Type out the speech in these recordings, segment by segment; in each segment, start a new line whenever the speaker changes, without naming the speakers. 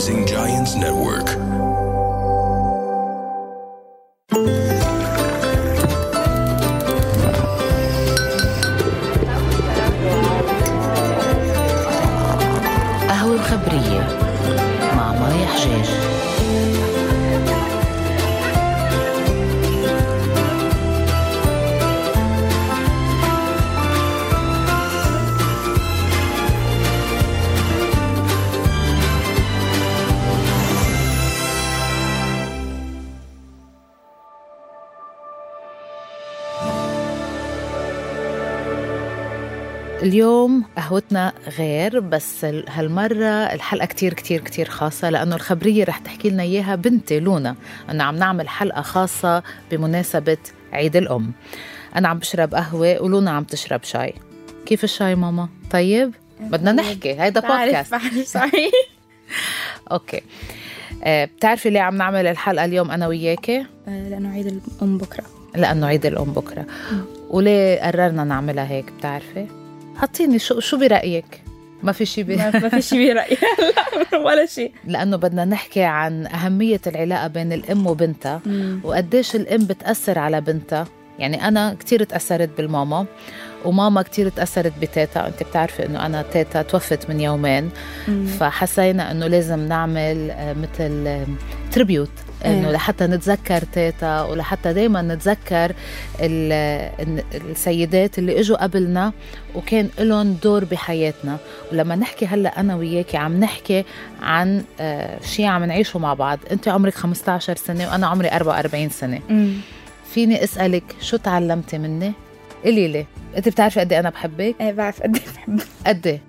Rising Giants Network.
اليوم قهوتنا غير بس ال- هالمرة الحلقة كتير كتير كتير خاصة لأنه الخبرية رح تحكي لنا إياها بنتي لونا أنه عم نعمل حلقة خاصة بمناسبة عيد الأم. أنا عم بشرب قهوة ولونا عم تشرب شاي. كيف الشاي ماما؟ طيب؟ بدنا نحكي هيدا بودكاست
sorry
okay. آه، بتعرفي ليه عم نعمل الحلقة اليوم أنا وياكي؟
لأنه عيد الأم بكرة.
لأنه عيد الأم بكرة. وليه قررنا نعملها هيك؟ بتعرفي؟ حطيني شو شو برأيك؟ ما في شي بي...
ما في شيء برأيي لا ولا شيء
لأنه بدنا نحكي عن أهمية العلاقة بين الأم وبنتها وقديش الأم بتأثر على بنتها. يعني أنا كتير تأثرت بالماما وماما كتير تأثرت بتيتا. أنت بتعرفي أنه أنا تيتا توفت من يومين. فحسينا أنه لازم نعمل آه، مثل تريبيوت انه
إيه.
لحتى نتذكر تيتا ولحتى دائما نتذكر ال- ال- السيدات اللي إجوا قبلنا وكان لهم دور بحياتنا. ولما نحكي هلأ أنا وياكي عم نحكي عن آه، شيء عم نعيشه مع بعض. انت عمرك 15 سنة وأنا عمري 44
سنة.
فيني أسألك شو تعلمتي مني؟ قولي لي انت بتعرفي قد إيه أنا بحبك
إيه بعرف قد إيه بحب
قد إيه؟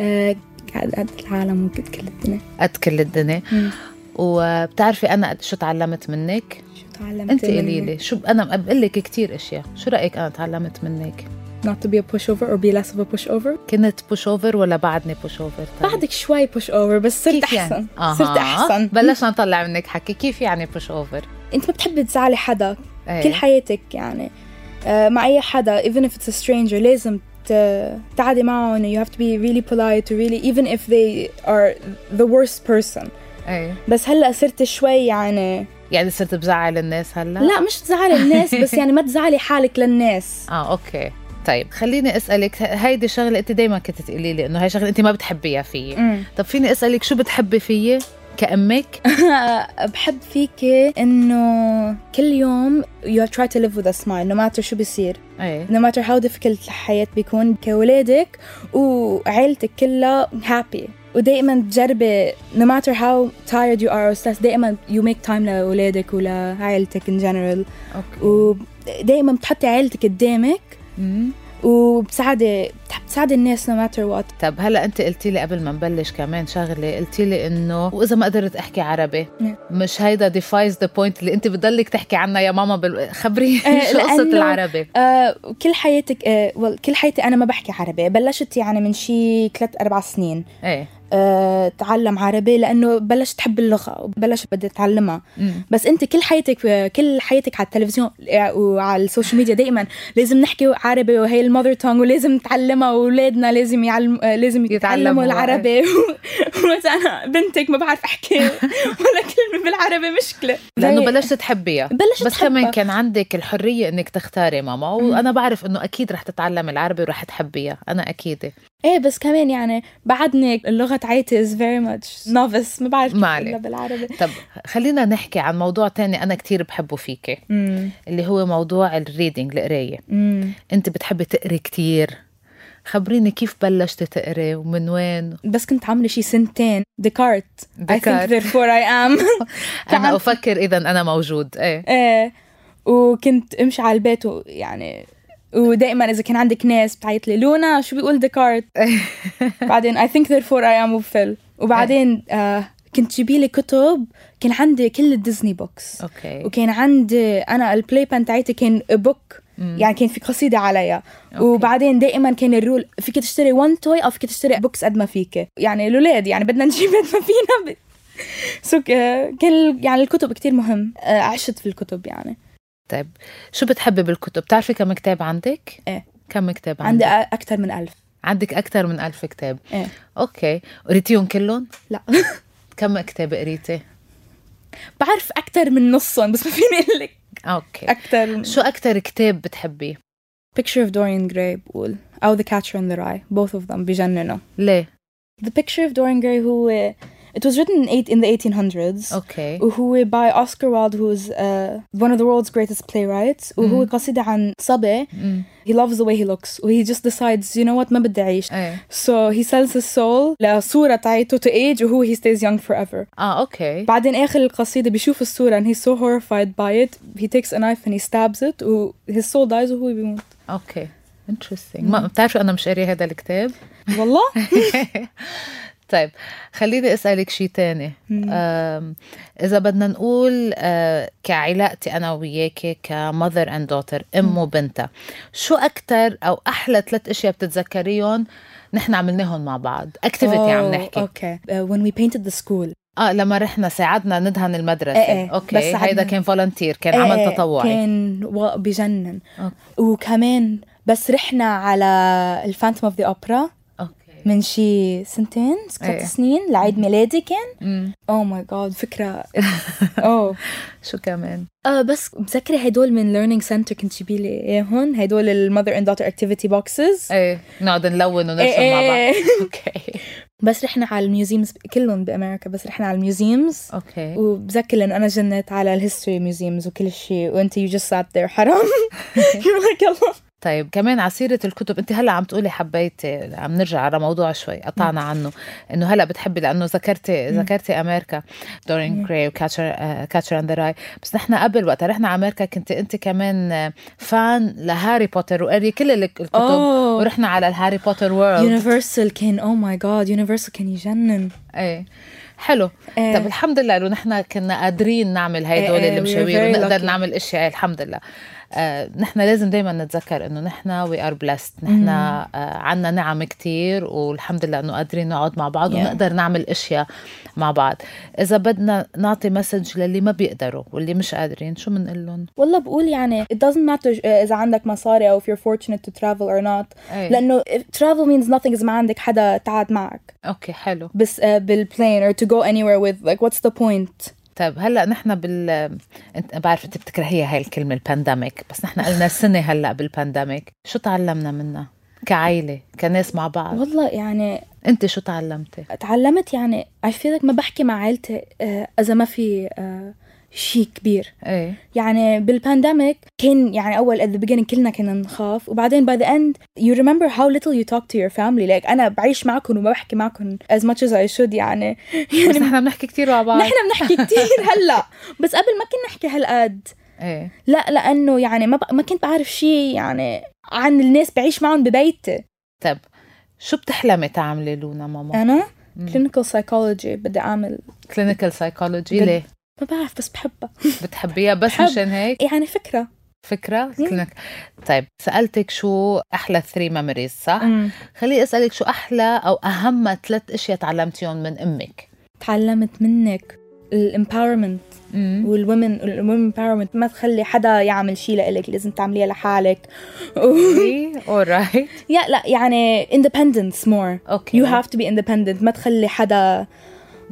آه، قاعد قد العالم وقد كل الدنيا
قد كل الدنيا. وبتعرفي أنا قد- شو تعلمت منك
شو تعلمت
انت قولي؟ لي شو أنا بقول لك كثير أشياء شو رأيك أنا تعلمت منك
not to be a pushover or be less of a pushover
كنت over ولا بعدني over طيب.
بعدك شوي push over بس صرت
كيف
أحسن
يعني؟ آها.
صرت أحسن
بلشنا نطلع منك حكي كيف يعني over
أنت ما بتحبي تزعلي حدا
إيه.
كل حياتك يعني مع أي حدا even if it's a stranger لازم ت- تقعدي معهم you have to be really polite to really even if they are the worst person.
إيه.
بس هلأ صرت شوي يعني
يعني صرت بزعل الناس هلأ؟
لا مش تزعلي الناس بس يعني ما تزعلي حالك للناس.
آه أوكي. طيب خليني أسألك هيدي شغلة أنت دايما كنت تقولي لي إنه هاي شغلة أنت ما بتحبيها فيي. طب فيني أسألك شو بتحبي فيي؟ كأمك.
بحب فيكي إنه كل يوم you try to live with a smile no matter شو بيصير.
إيه.
No matter how difficult الحياة بيكون كولادك وعيلتك كلها happy. ودائما تجربي no matter how tired you are or stressed دائما you make time لأولادك ولعائلتك in general.
okay.
ودائما بتحطي عائلتك قدامك بتحب تساعدي الناس no matter what.
طب هلا انت قلتي لي قبل ما نبلش كمان شغلة قلتي لي إنه وإذا ما قدرت أحكي عربي
نعم.
مش هيدا defies the point اللي أنت بضلك تحكي عنها يا ماما بال... خبريني
آه،
شو
قصة
العربي.
آه كل حياتك آه كل حياتي أنا ما بحكي عربي بلشت يعني من شي ثلاث أربع سنين.
إيه.
آه، تعلم عربي لأنه بلشت تحب اللغة وبلشت بدي
أتعلمها.
بس أنت كل حياتك كل حياتك على التلفزيون وعلى ال social media دائما لازم نحكي عربي وهي ال mother tongue ولازم نتعلمها وأولادنا لازم يعلم لازم
يتعلموا.
العربي. أنا بنتك ما بعرف أحكي. ولا كلمة بالعربي
مشكلة.
لأنه
بلشت تحبيها.
بلشت
بس كمان. كان عندك الحرية إنك تختاري ماما وأنا بعرف إنه أكيد رح تتعلم العربي ورح تحبيها. أنا أكيد
إيه بس كمان يعني بعدني اللغة تاعتي is very much novice. ما بعرف كيف بالعربي.
طب خلينا نحكي عن موضوع تاني أنا كتير بحبه فيكي اللي هو موضوع ال reading القراية.
امم
أنت بتحبي تقري كتير. خبريني كيف بلشتي تقري ومن وين؟
بس كنت عاملة شي سنتين. ديكارت I think
ديكارت.
therefore I am. أنا
أفكر اذا أنا موجود. إيه.
إيه. وكنت أمشي على البيت ويعني ودائما إذا كان عندك ناس بتعيط لي لونا شو بيقول ديكارت؟ بعدين I think therefore I am وبفل وبعدين آه كنت جيبي لي كتب كان عندي كل ال Disney
books. Okay.
وكان عندي أنا ال playpen تاعتي كان book يعني كان في قصيدة عليها وبعدين دائما كان ال rule فيك تشتري one toy أو فيك تشتري books قد ما فيك. يعني الاولاد يعني بدنا نجيب قد ما فينا. ب... so كان يعني الكتب كتير مهم. آه، عشت في الكتب يعني.
طيب شو بتحبي بالكتب؟ بتعرفي كم كتاب عندك؟
إيه.
كم كتاب
عندي
عندك
أ- أكثر من ألف.
عندك أكثر من ألف كتاب.
إيه.
okay. قريتيهم كلهم؟
لا.
كم كتاب قريتي؟
بعرف أكثر من نصهم بس ما فيني أقول لك.
okay.
أكثر
شو أكثر كتاب بتحبيه؟
Picture of Dorian Gray بقول. أو The Catcher in the Rye. Both of them بجننوا.
ليه؟
The Picture of Dorian Gray هو It was written in, eight, in the 1800s
اوكي
وهو by Oscar Wilde who's uh, one of the world's greatest playwrights وهو قصيدة عن صبي
أمم.
he loves the way he looks وهي just decides you know what ما بدي أعيش
ايه
so he sells his soul لصورة تاعته to age وهو he stays young forever
اه اوكي
بعدين آخر القصيدة بيشوف الصورة and he's so horrified by it he takes a knife and he stabs it و his soul dies وهو بيموت
اوكي انترستينج ما بتعرفي انا مش قاريه هذا الكتاب
والله
طيب خليني أسألك شيء تاني. إذا بدنا نقول أه، كعلاقتي أنا وياكي ك mother and daughter أم وبنتها شو أكثر أو أحلى ثلاث أشياء بتتذكريهم نحن عملناهم مع بعض؟ activity عم نحكي.
uh, when we painted the school.
آه لما رحنا ساعدنا ندهن المدرسة.
إيه إيه،
okay
بس
هيدا. كان volunteer كان
إيه
عمل تطوعي.
كان بجنن.
okay.
وكمان بس رحنا على ال Phantom of the
Opera okay
من شي سنتين ثلاث
إيه.
سنين لعيد ميلادي كان. oh my God فكرة. أوه.
شو كمان؟
آه بس متذكرة هدول من learning center كنت تجيبي لي إياهم؟ هدول ال mother and daughter activity
books إيه. نقعد نلون ونرسم
إيه.
مع بعض.
إيه.
أوكي
بس رحنا على ال museums كلهم بأمريكا بس رحنا على ال
museums.
Okay وبذكر لأنه أنا جنت على ال history museums وكل شيء وانت you just sat there حرام. You're like يلا.
طيب كمان على سيرة الكتب انت هلأ عم تقولي حبيتي عم نرجع على موضوع شوي قطعنا عنه إنه هلأ بتحبي لأنه ذكرتي ذكرتي أمريكا Dorian Gray و Catcher Catcher in the Rye بس نحن قبل وقت رحنا على أمريكا كنت انت كمان آه، fan ل Harry Potter وقري كل الك- الكتب
أوه.
ورحنا على ال Harry Potter
World Universal كان oh my God Universal كان يجنن.
إيه. حلو.
إيه.
طب الحمد لله إنه نحن كنا قادرين نعمل هدول
we were
المشاوير ونقدر. نعمل أشياء الحمد لله. آه نحن لازم دائما نتذكر إنه نحن we are blessed نحن آه عنا نعم كتير والحمد لله إنه قادرين نقعد مع بعض
Yeah.
ونقدر نعمل أشياء مع بعض. إذا بدنا نعطي message للي ما بيقدروا واللي مش قادرين شو بنقول لهم؟
والله بقول يعني it doesn't matter إذا عندك مصاري أو if you're fortunate to travel or not.
أي.
لأنه travel means nothing إذا ما عندك حدا تقعد معك.
okay حلو.
بس uh, بال plane or to go anywhere with like what's the point
طيب هلأ نحن بال انت بعرف انت بتكرهيها هاي الكلمة ال pandemic بس نحن قلنا سنة هلأ بال pandemic شو تعلمنا منها؟ كعائله كناس مع بعض.
والله يعني
انت شو تعلمتي؟
تعلمت يعني feel like ما بحكي مع عائلتي آه، إذا ما في آه، شيء كبير.
إيه.
يعني بال pandemic كان يعني أول at the beginning كلنا كنا نخاف. وبعدين by the end you remember how little you talk to your family. Like أنا بعيش معكم وما بحكي معكم as much as I should يعني.
بس
يعني
نحن بنحكي كثير مع بعض.
نحن بنحكي كتير هلأ. بس قبل ما كنا نحكي هالقد.
إيه.
لا لأنه يعني ما ب... ما كنت بعرف شيء يعني عن الناس بعيش معهم ببيتي.
طيب شو بتحلمي تعملي لونا ماما؟
أنا clinical psychology بدي
أعمل clinical
psychology.
ليه؟
ما بعرف بس بحبها.
بتحبيها بس
بحب.
مشان هيك؟
يعني فكرة.
فكرة؟ clinic طيب سألتك شو أحلى three memories صح؟
مم.
خليني أسألك شو أحلى أو أهم ثلاث أشياء تعلمتيهم من أمك؟
تعلمت منك ال empowerment وال women ال women empowerment ما تخلي حدا يعمل شيء لإلك لازم تعمليها لحالك.
Alright.
يا لا يعني independence more.
okay
you have to be independent. ما تخلي حدا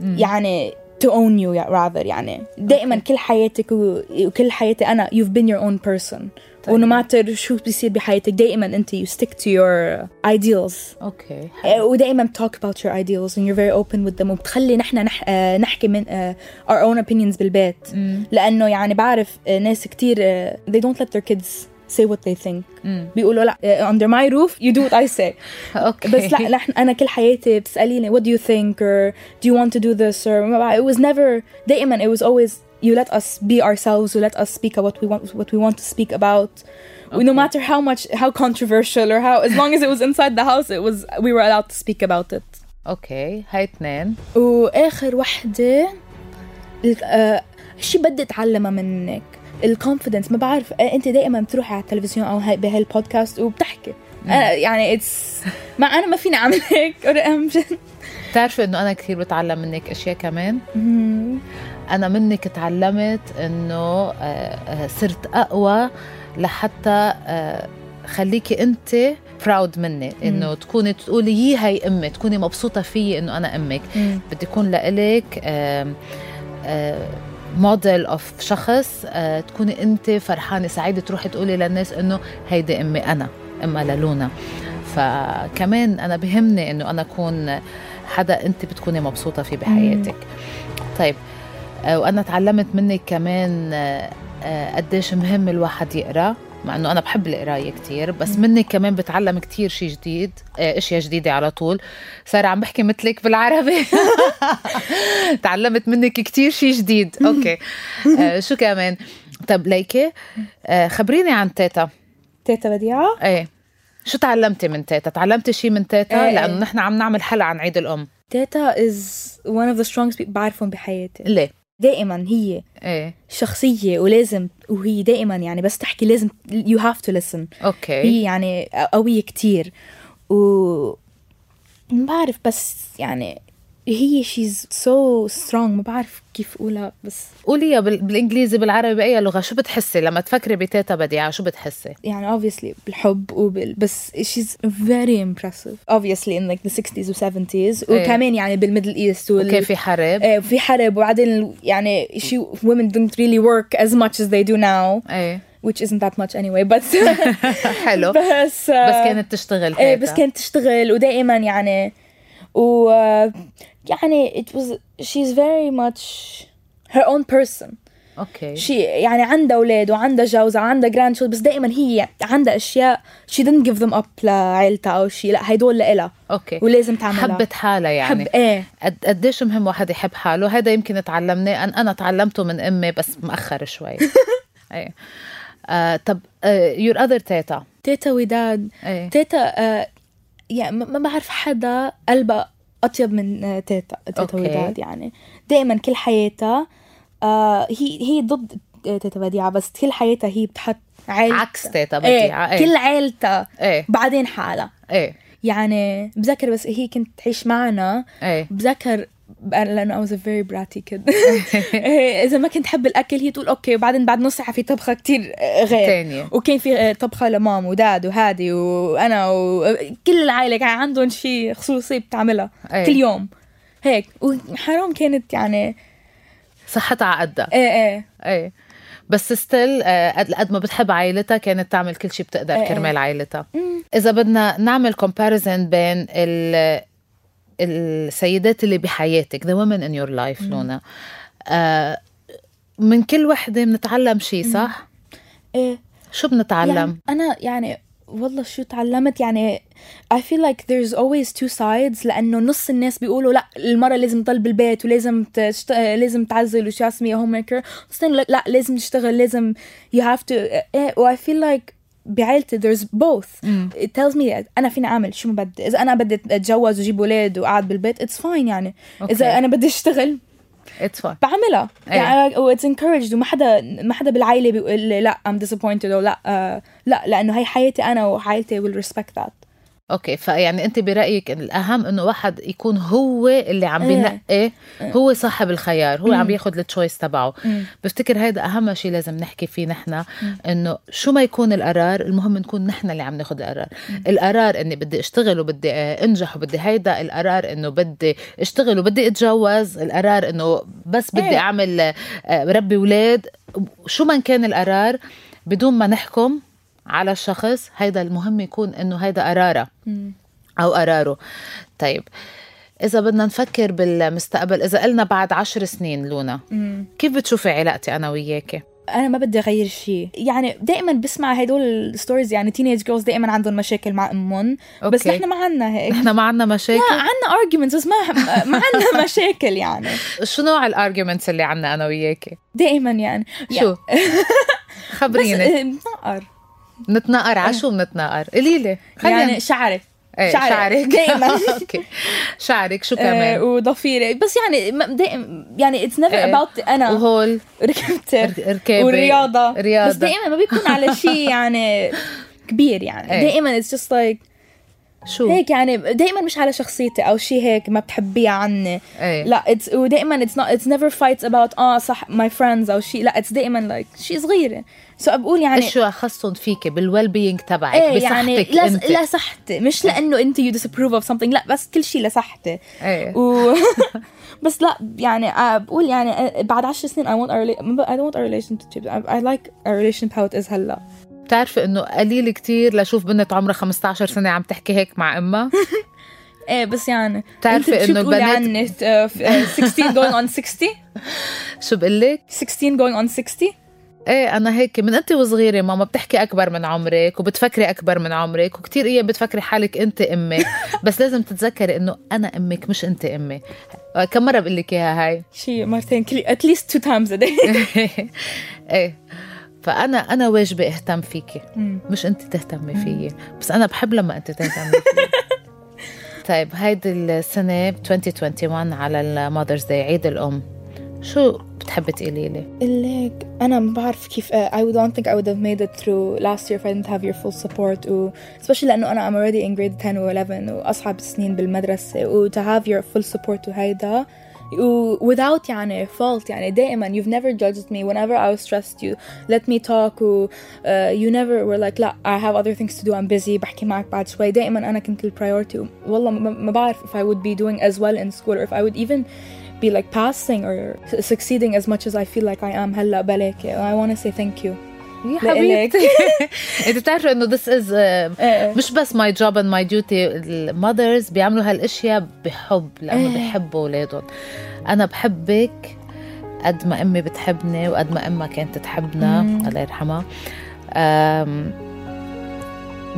يعني to own you rather يعني دائما كل حياتك وكل حياتي أنا you've been your own person
طيب.
ونو ماتر شو بيصير بحياتك دائما انت you stick to your ideals
أوكي
آه، ودائما talk about your ideals and you're very open with them وبتخلي نحن نح... آه، نحكي من آه، our own opinions بالبيت لأنه يعني بعرف آه، ناس كتير آه، they don't let their kids say what they think بيقولوا لا آه، under my roof you do what I say
اوكي
بس لا نحن انا كل حياتي بتساليني what do you think or do you want to do this or ما بعرف. it was never دائما it was always you let us be ourselves you let us speak about what we want what we want to speak about no matter how much how controversial or how as long as it was inside the house it was we were allowed to speak about it
اوكي هاي اثنين
واخر وحده ال- آه، شي بدي اتعلمها منك الكونفدنس ما بعرف. آه، أنت دائما بتروحي على التلفزيون أو بهالبودكاست وبتحكي. أنا يعني it's ما أنا ما فيني أعمل هيك.
بتعرفي إنه أنا كثير بتعلم منك أشياء كمان؟ أنا منك تعلمت إنه آه، آه، صرت أقوى لحتى آه، خليكي أنت proud مني. إنه تكوني تقولي يي هي امي تكوني مبسوطة فيي إنه أنا
أمك.
بدي يكون لإلك model of شخص آه، تكوني انت فرحانة سعيدة تروحي تقولي للناس إنه هيدي أمي أنا أما للونا. فكمان أنا بهمني إنه أنا أكون حدا انت بتكوني مبسوطة فيه بحياتك. طيب آه، وأنا تعلمت منك كمان آه، قديش مهم الواحد يقرأ. مع إنه أنا بحب القراية كتير بس منك كمان بتعلم كتير شيء جديد آه، أشياء جديدة على طول. صار عم بحكي مثلك بالعربي. تعلمت منك كتير شيء جديد. أوكي. آه، شو كمان؟ طب ليكي آه، خبريني عن تيتا.
تيتا بديعة؟
إيه. شو تعلمتي من تيتا؟ تعلمتي شيء من تيتا؟
إيه.
لأنه نحن عم نعمل حلقة عن عيد الأم.
تيتا one of the strongest people بعرفهم بحياتي.
ليه؟
دائما هي
إيه.
شخصية ولازم وهي دائما يعني بس تحكي لازم you have to listen.
okay.
هي يعني قوية كتير. و ما بعرف بس يعني هي she's so strong. ما بعرف كيف أقولها بس
قوليها بال- بالإنجليزي بالعربي بأي لغة. شو بتحسي لما تفكري بتيتا بديعة؟ شو بتحسي؟
يعني obviously بالحب وبال بس she's very impressive. Obviously in like the 60s و 70s
إيه.
وكمان يعني بال Middle East وال...
وكان في حرب.
آه، في حرب. وبعدين يعني she women don't really work as much as they do now.
إيه.
Which isn't that much anyway بس
حلو.
بس
بس كانت تشتغل إيه
بس كانت تشتغل. ودائما يعني و يعني it was she's very much her own person.
okay
شي يعني عندها أولاد وعندها جوز وعندها grandchildren بس دائما هي عندها أشياء she didn't give them up لعيلتها أو شيء لا هدول لإلها.
okay
ولازم تعملها.
حبت حالها يعني.
حب إيه.
قد قديش مهم واحد يحب حاله؟ هذا يمكن تعلمناه. أن أنا تعلمته من أمي بس مأخر شوي. إيه. آه طب your other تيتا.
تيتا وداد.
إيه.
تيتا آه يعني ما بعرف حدا قلبها أطيب من آه، تيتا تيتا. وداد يعني. دائما كل حياتها آه هي هي ضد آه، تيتا بديعة بس كل حياتها هي بتحط عيلتها
عكس تيتا بديعة
إيه. كل عيلتها
إيه.
بعدين حالها.
إيه.
يعني بذكر بس هي كنت تعيش معنا
إيه.
بذكر لأنه was a very bratty kid. إيه، إذا ما كنت تحب الأكل هي تقول okay وبعدين بعد نص ساعة في طبخة كتير غير.
تانية.
وكان في آه، طبخة لمام وداد وهادي وأنا وكل العائلة كان عندهم شيء خصوصي بتعملها.
إيه.
كل يوم. هيك. وحرام كانت يعني.
صحتها على قدها
إيه إيه.
إيه. بس still قد قد ما بتحب عائلتها كانت تعمل كل شيء بتقدر
إيه.
كرمال عائلتها. إذا بدنا نعمل comparison بين السيدات اللي بحياتك the women in your life لونا. آه من كل وحدة بنتعلم شيء صح؟
إيه.
شو بنتعلم؟
يعني أنا يعني والله شو تعلمت؟ يعني I feel like there's always two sides لأنه نص الناس بيقولوا لأ المرة لازم تضل بالبيت ولازم تشت... لازم تعزل وشو اسمها هوم ميكر لأ لازم تشتغل لازم you have to إيه و I feel like بعيلتي there's both. it tells me أنا فيني أعمل شو ما بدي. إذا أنا بدي أتجوز وأجيب أولاد وأقعد بالبيت it's fine يعني.
Okay.
إذا أنا بدي أشتغل
it's fine
بعملها.
أيه.
يعني و it's encouraged. وما حدا ما حدا بالعائلة بيقول لي لا I'm disappointed. أو لا آه لا لأنه هي حياتي أنا وعائلتي will respect that.
okay فيعني أنت برأيك الأهم إنه واحد يكون هو اللي عم
إيه.
بينقي هو صاحب الخيار هو عم ياخذ ال choice
تبعه.
بفتكر هيدا أهم شيء لازم نحكي فيه نحن إنه شو ما يكون القرار المهم نكون نحن اللي عم ناخذ القرار. القرار إني بدي أشتغل وبدي أنجح وبدي هيدا القرار إنه بدي أشتغل وبدي أتجوز القرار إنه بس بدي
إيه.
أعمل آه، ربي أولاد شو ما كان القرار بدون ما نحكم على الشخص هيدا المهم يكون إنه هيدا قراره أو قراره. طيب إذا بدنا نفكر بالمستقبل إذا قلنا بعد عشر سنين لونا كيف بتشوفي علاقتي أنا وياكي؟
أنا ما بدي أغير شيء. يعني دائما بسمع هدول ال stories يعني teenage girls دائما عندهم مشاكل مع أمهم بس. نحن ما عنا هيك.
نحن ما عنا مشاكل؟
لا عنا arguments بس ما ما عنا مشاكل يعني.
شو نوع ال arguments اللي عنا أنا وياكي؟
دائما يعني.
شو؟
بس
خبريني.
آه، بنقر
نتناقر على شو بنتناقر. قولي لي
يعني شعري
إيه،
شعرك.
شعرك.
دايماً.
okay. شعرك شو
آه،
كمان؟
وضفيري. بس يعني ما- دائما يعني it's
never.
about أنا.
وهول.
ركبت
ر- ركابة.
والرياضة.
رياضة.
بس دائما ما بيكون على شيء يعني كبير يعني.
إيه.
دائما it's just like
شو؟
هيك يعني دائما مش على شخصيتي أو شيء هيك ما بتحبيه عني.
إيه.
لا it's ودائما it's not it's never fights about آه صح my friends أو شيء لا it's دائما like شيء صغيرة. so so بقول يعني
شو أخصهم فيكي بال well-being تبعك
إيه
بصحتك
يعني
أنت؟
لا لصحتي مش لأنه أنت you disapprove of something لا بس كل شيء لصحتي.
إيه.
و... بس لا يعني آه، بقول يعني آه، بعد عشر سنين I want a rela- I don't want a relationship. I, I like a relationship how it is هلأ.
بتعرفي إنه قليل كتير لشوف بنت عمرها 15 سنة عم تحكي هيك مع أمها؟
إيه بس يعني
بتعرفي
بتقولي
البنات-
آه، آه، 16 going on 60
شو بقول لك؟
16 going on 60
إيه أنا هيك من أنت وصغيرة ماما بتحكي أكبر من عمرك وبتفكري أكبر من عمرك وكتير إيه بتفكري حالك أنت امي بس لازم تتذكري إنه أنا أمك مش أنت أمي. كم مرة بقول لك إياها هاي؟
شي مرتين كل at least two times a day.
إيه. فانا أنا واجبة أهتم فيكي. مش انت تهتمي فيي. بس أنا بحب لما انت تهتمي فيي. طيب هيدي السنة ب 2021 على الماذرز داي عيد الأم. شو بتحبي تقولي لي؟
ليك أنا ما بعرف كيف uh, I don't think I would have made it through last year if I didn't have your full support و especially لأنه أنا I'm already in grade 10 و 11 وأصعب سنين بالمدرسة و to have your full support وهيدا without يعني fault يعني دائما you've never judged me whenever I was stressed you let me talk و uh, you never were like لا I have other things to do I'm busy بحكي معك بعد شوي دائما أنا كنت البرايورتي والله ما ما بعرف if I would be doing as well in school or if I would even be like passing or succeeding as much as I feel like I am هلا بلاكي I want to say thank you
يا. حبيبتي أنت بتعرفي إنه this is uh,
إيه.
مش بس my job and my duty المذرز بيعملوا هالأشياء بحب لأنه
إيه.
بيحبوا أولادهم أنا بحبك قد ما أمي بتحبني وقد ما امها كانت تحبنا الله يرحمها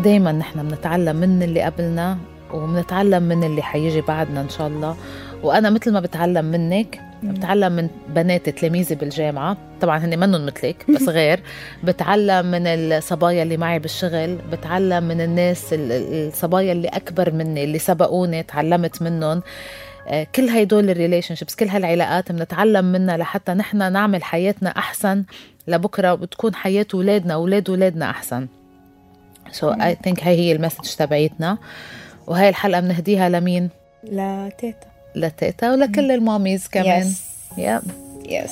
دائما نحن بنتعلم من اللي قبلنا وبنتعلم من اللي حيجي بعدنا إن شاء الله وأنا مثل ما بتعلم منك بتعلم من بناتي تلاميذي بالجامعة. طبعا هن منهم مثلك بس غير. بتعلم من الصبايا اللي معي بالشغل. بتعلم من الناس ال- ال- الصبايا اللي أكبر مني اللي سبقوني تعلمت منهم. آه، كل هيدول ال relationships كل هالعلاقات بنتعلم منها لحتى نحن نعمل حياتنا أحسن. لبكرة وتكون حياة ولادنا وولاد ولادنا أحسن. so I think هاي هي ال message تبعيتنا. وهاي الحلقة بنهديها لمين؟
لا تيتا
لتيتا ولكل ال mommies
كمان.
يا
yes.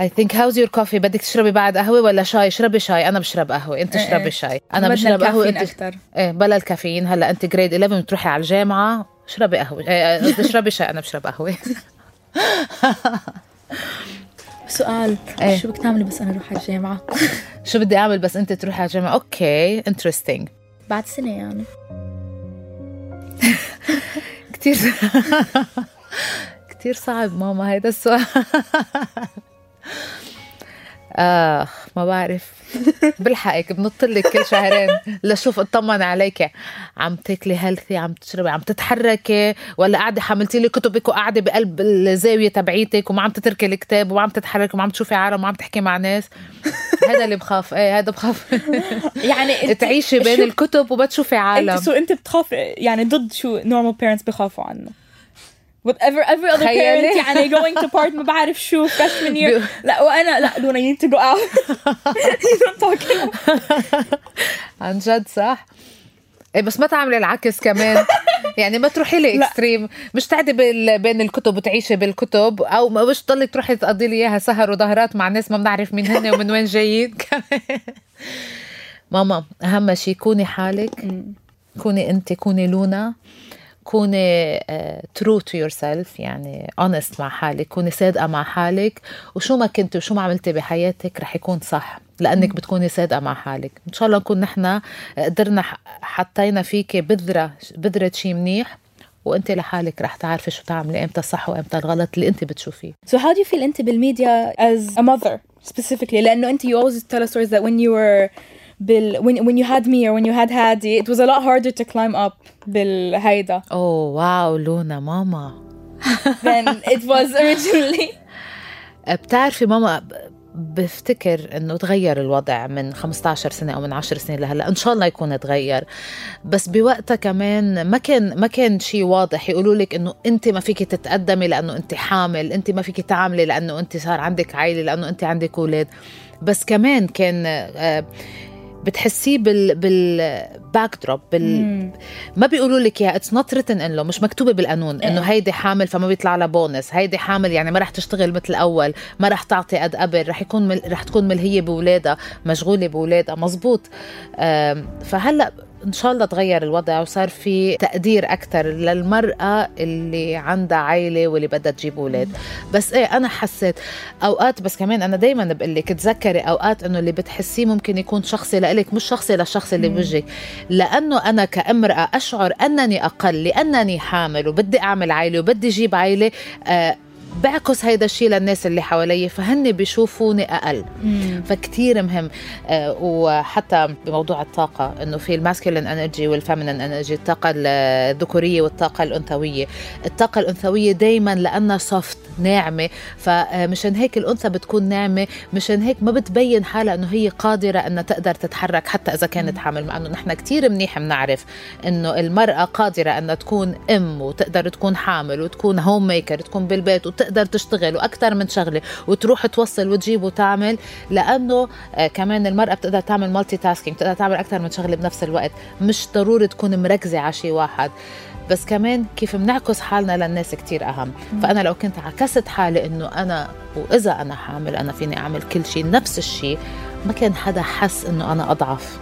I think how's your coffee بدك تشربي بعد قهوة ولا شاي؟ اشربي شاي. أنا بشرب قهوة.
أنت
اشربي
إيه.
شاي.
أنا
بشرب
قهوة.
انت
أكتر.
إيه بلا الكافيين. هلأ أنت grade 11 بتروحي على الجامعة اشربي قهوة. قصدي اشربي شاي. أنا بشرب قهوة.
سؤال.
إيه.
شو بدك تعملي بس أنا أروح على الجامعة؟
شو بدي أعمل بس أنت تروحي على الجامعة؟ okay interesting
بعد سنة يعني.
كثير كثير صعب ماما هيدا السؤال. آخ ما بعرف. بلحقك بنط لك كل شهرين لشوف أطمن عليك. عم تاكلي healthy عم تشربي عم تتحركي ولا قاعدة حملتي لي كتبك وقاعدة بقلب الزاوية تبعيتك وما عم تتركي الكتاب وما عم تتحركي وما عم تشوفي عالم وما عم تحكي مع ناس. هذا اللي بخاف. إيه هذا بخاف.
يعني
تعيشي بين الكتب وما تشوفي عالم.
انت so انت بتخاف يعني ضد شو normal parents بخافوا عنه؟ With every every other
تخيلي.
parent يعني going to part ما بعرف شو freshman year. لا وأنا لا لونا you need to go out. You don't talk
عن جد صح؟ إيه بس ما تعملي العكس كمان. يعني ما تروحي لي. extreme مش تقعدي بال- بين الكتب وتعيشي بالكتب. أو ما مش تضلي تروحي تقضي لي إياها سهر وظهرات مع ناس ما بنعرف مين هن ومن وين جايين. كمان. ماما أهم شيء كوني حالك. كوني انت كوني لونا. كوني true to yourself يعني honest مع حالك كوني صادقة مع حالك. وشو ما كنتي وشو ما عملتي بحياتك رح يكون صح لأنك بتكوني صادقة مع حالك. إن شاء الله نكون نحن قدرنا ح- حطينا فيكي بذرة بذرة شيء منيح وأنت لحالك رح تعرفي شو تعملي إمتى الصح وإمتى الغلط اللي أنت بتشوفيه.
So how do you feel انت بالميديا as a mother specifically لأنه أنت you always tell us stories that when you were بال when, when you had me or when you had Hadi it was a lot harder to climb up بالهيدا
اوه واو لونا ماما
than it was originally
بتعرفي ماما بفتكر إنه تغير الوضع من 15 سنة أو من 10 سنين لهلأ. إن شاء الله يكون تغير. بس بوقتها كمان ما كان ما كان شيء واضح يقولوا لك إنه أنت ما فيك تتقدمي لأنه أنت حامل. أنت ما فيك تعملي لأنه أنت صار عندك عائلة لأنه أنت عندك أولاد. بس كمان كان آه، بتحسيه بال بالباك دروب بال ما بيقولوا لك يا it's not written in law مش مكتوبة بالقانون إنه هيدي حامل فما بيطلع لها بونس هيدي حامل يعني ما رح تشتغل مثل الأول ما رح تعطي قد قبل رح يكون مل... رح تكون ملهية باولادها مشغولة باولادها مزبوط. فهلأ إن شاء الله تغير الوضع وصار في تقدير أكثر للمرأة اللي عندها عائله واللي بدها تجيب أولاد. بس إيه أنا حسيت أوقات بس كمان أنا دائما بقول لك تذكري أوقات إنه اللي بتحسيه ممكن يكون شخصي لإلك مش شخصي للشخص اللي بوجهك لأنه أنا كأمرأة أشعر أنني أقل لأنني حامل وبدي أعمل عائله وبدي أجيب عائله آه بعكس هيدا الشيء للناس اللي حوالي فهن بيشوفوني أقل. مم. فكتير مهم. آه وحتى بموضوع الطاقة إنه في ال masculine energy وال feminine energy الطاقة الذكورية والطاقة الأنثوية. الطاقة الأنثوية دائما لأنها soft ناعمة. فمشان هيك الأنثى بتكون ناعمة. مشان هيك ما بتبين حالها إنه هي قادرة إنها تقدر تتحرك حتى إذا كانت حامل. مع إنه نحن كتير منيح بنعرف إنه المرأة قادرة إنها تكون أم وتقدر تكون حامل وتكون homemaker تكون بالبيت وتقدر تشتغل وأكثر من شغلة وتروح توصل وتجيب وتعمل لأنه آه كمان المرأة بتقدر تعمل multitasking بتقدر تعمل أكثر من شغلة بنفس الوقت مش ضروري تكون مركزة على شيء واحد. بس كمان كيف بنعكس حالنا للناس كتير أهم. فأنا لو كنت عكست حالي إنه أنا وإذا أنا حامل أنا فيني أعمل كل شيء نفس الشيء ما كان حدا حس إنه أنا أضعف.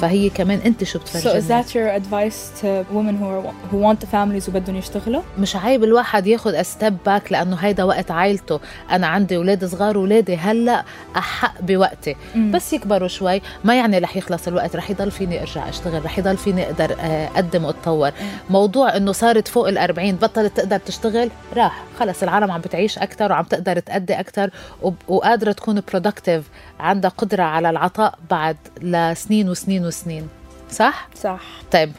فهي كمان انت شو بتفرجي
So is that your advice to women who are who want families وبدهم يشتغلوا؟
مش عيب الواحد ياخذ ستيب باك لأنه هيدا وقت عائلته، أنا عندي أولاد صغار ولادي هلأ أحق بوقتي، مم. بس يكبروا شوي. ما يعني رح يخلص الوقت، رح يضل فيني أرجع أشتغل، رح يضل فيني أقدر أقدم وأتطور، موضوع إنه صارت فوق ال 40 بطلت تقدر تشتغل؟ راح، خلص العالم عم بتعيش أكثر وعم تقدر تأدي أكثر وقادرة تكون برودكتيف عندها قدرة على العطاء بعد لسنين وسنين. وسنين صح؟
صح
طيب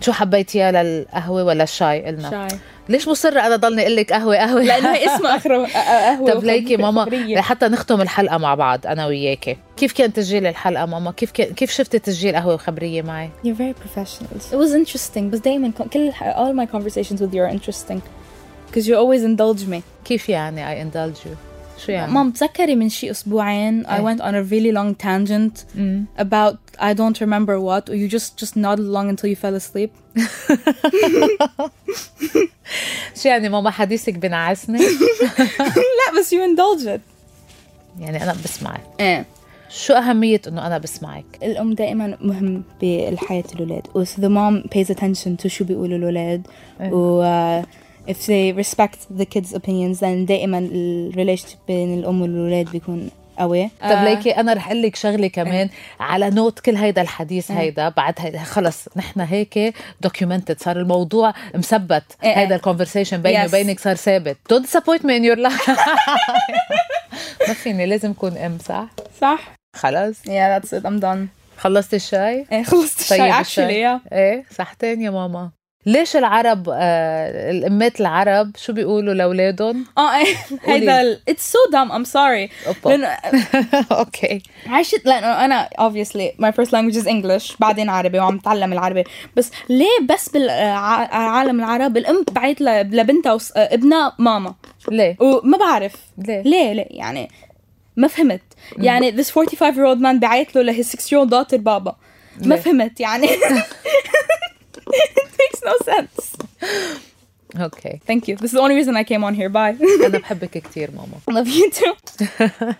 شو حبيتيها للقهوة ولا الشاي قلنا؟
شاي
ليش مصرة أنا ضلني أقول لك قهوة قهوة؟
لأنه هي اسمها أخرى قهوة
طب ليكي ماما لحتى نختم الحلقة مع بعض أنا وياكي، كيف كان تسجيل الحلقة ماما؟ كيف كان كيف شفتي تسجيل قهوة وخبرية معي؟
You're very professional. It was interesting بس دايما كل all my conversations with you are interesting because you always indulge me.
كيف يعني I indulge you؟ شو يعني؟
مام تذكري من شي أسبوعين I went on a really long tangent mm. about I don't remember what. Or you just just nodded along until you fell asleep.
شو يعني ماما حديثك بنعسني؟
لا بس you indulge it.
يعني أنا بسمعك.
إيه.
شو أهمية إنه أنا بسمعك؟
الأم دائما مهم بالحياة الأولاد. و the mom pays attention to شو بيقولوا الأولاد. و if they respect the kids opinions then دائما ال relation بين الأم والولاد بيكون قوي.
طب آه. ليكي أنا رح أقول لك شغلة كمان. على note كل هيدا الحديث هيدا بعد هيدا خلص نحن هيك documented صار الموضوع مثبت. هيدا ال conversation بيني yes. وبينك صار ثابت. Don't disappoint me in your life. ما فيني لازم كون أم صح؟
صح.
خلص.
Yeah that's it. I'm done.
خلصت الشاي؟
إيه خلصت الشاي
طيب
actually yeah.
إيه صحتين يا ماما. ليش العرب آه الامات العرب شو بيقولوا لأولادهم؟
آه هيدا it's so dumb I'm sorry لأنه
okay.
عشت لأنه أنا obviously my first language is English بعدين عربي وعم بتعلم العربي. بس ليه بس بالعالم العرب الأم بعيت لبنتها ابنها ماما؟
ليه؟
وما بعرف.
ليه؟
ليه؟ ليه؟ يعني ما فهمت. يعني this 45 year old man بعيت له ل his 6 year old daughter بابا. ما فهمت يعني. it makes no sense.
Okay.
Thank you. This is the only reason I came on here. Bye.
I
Love you too.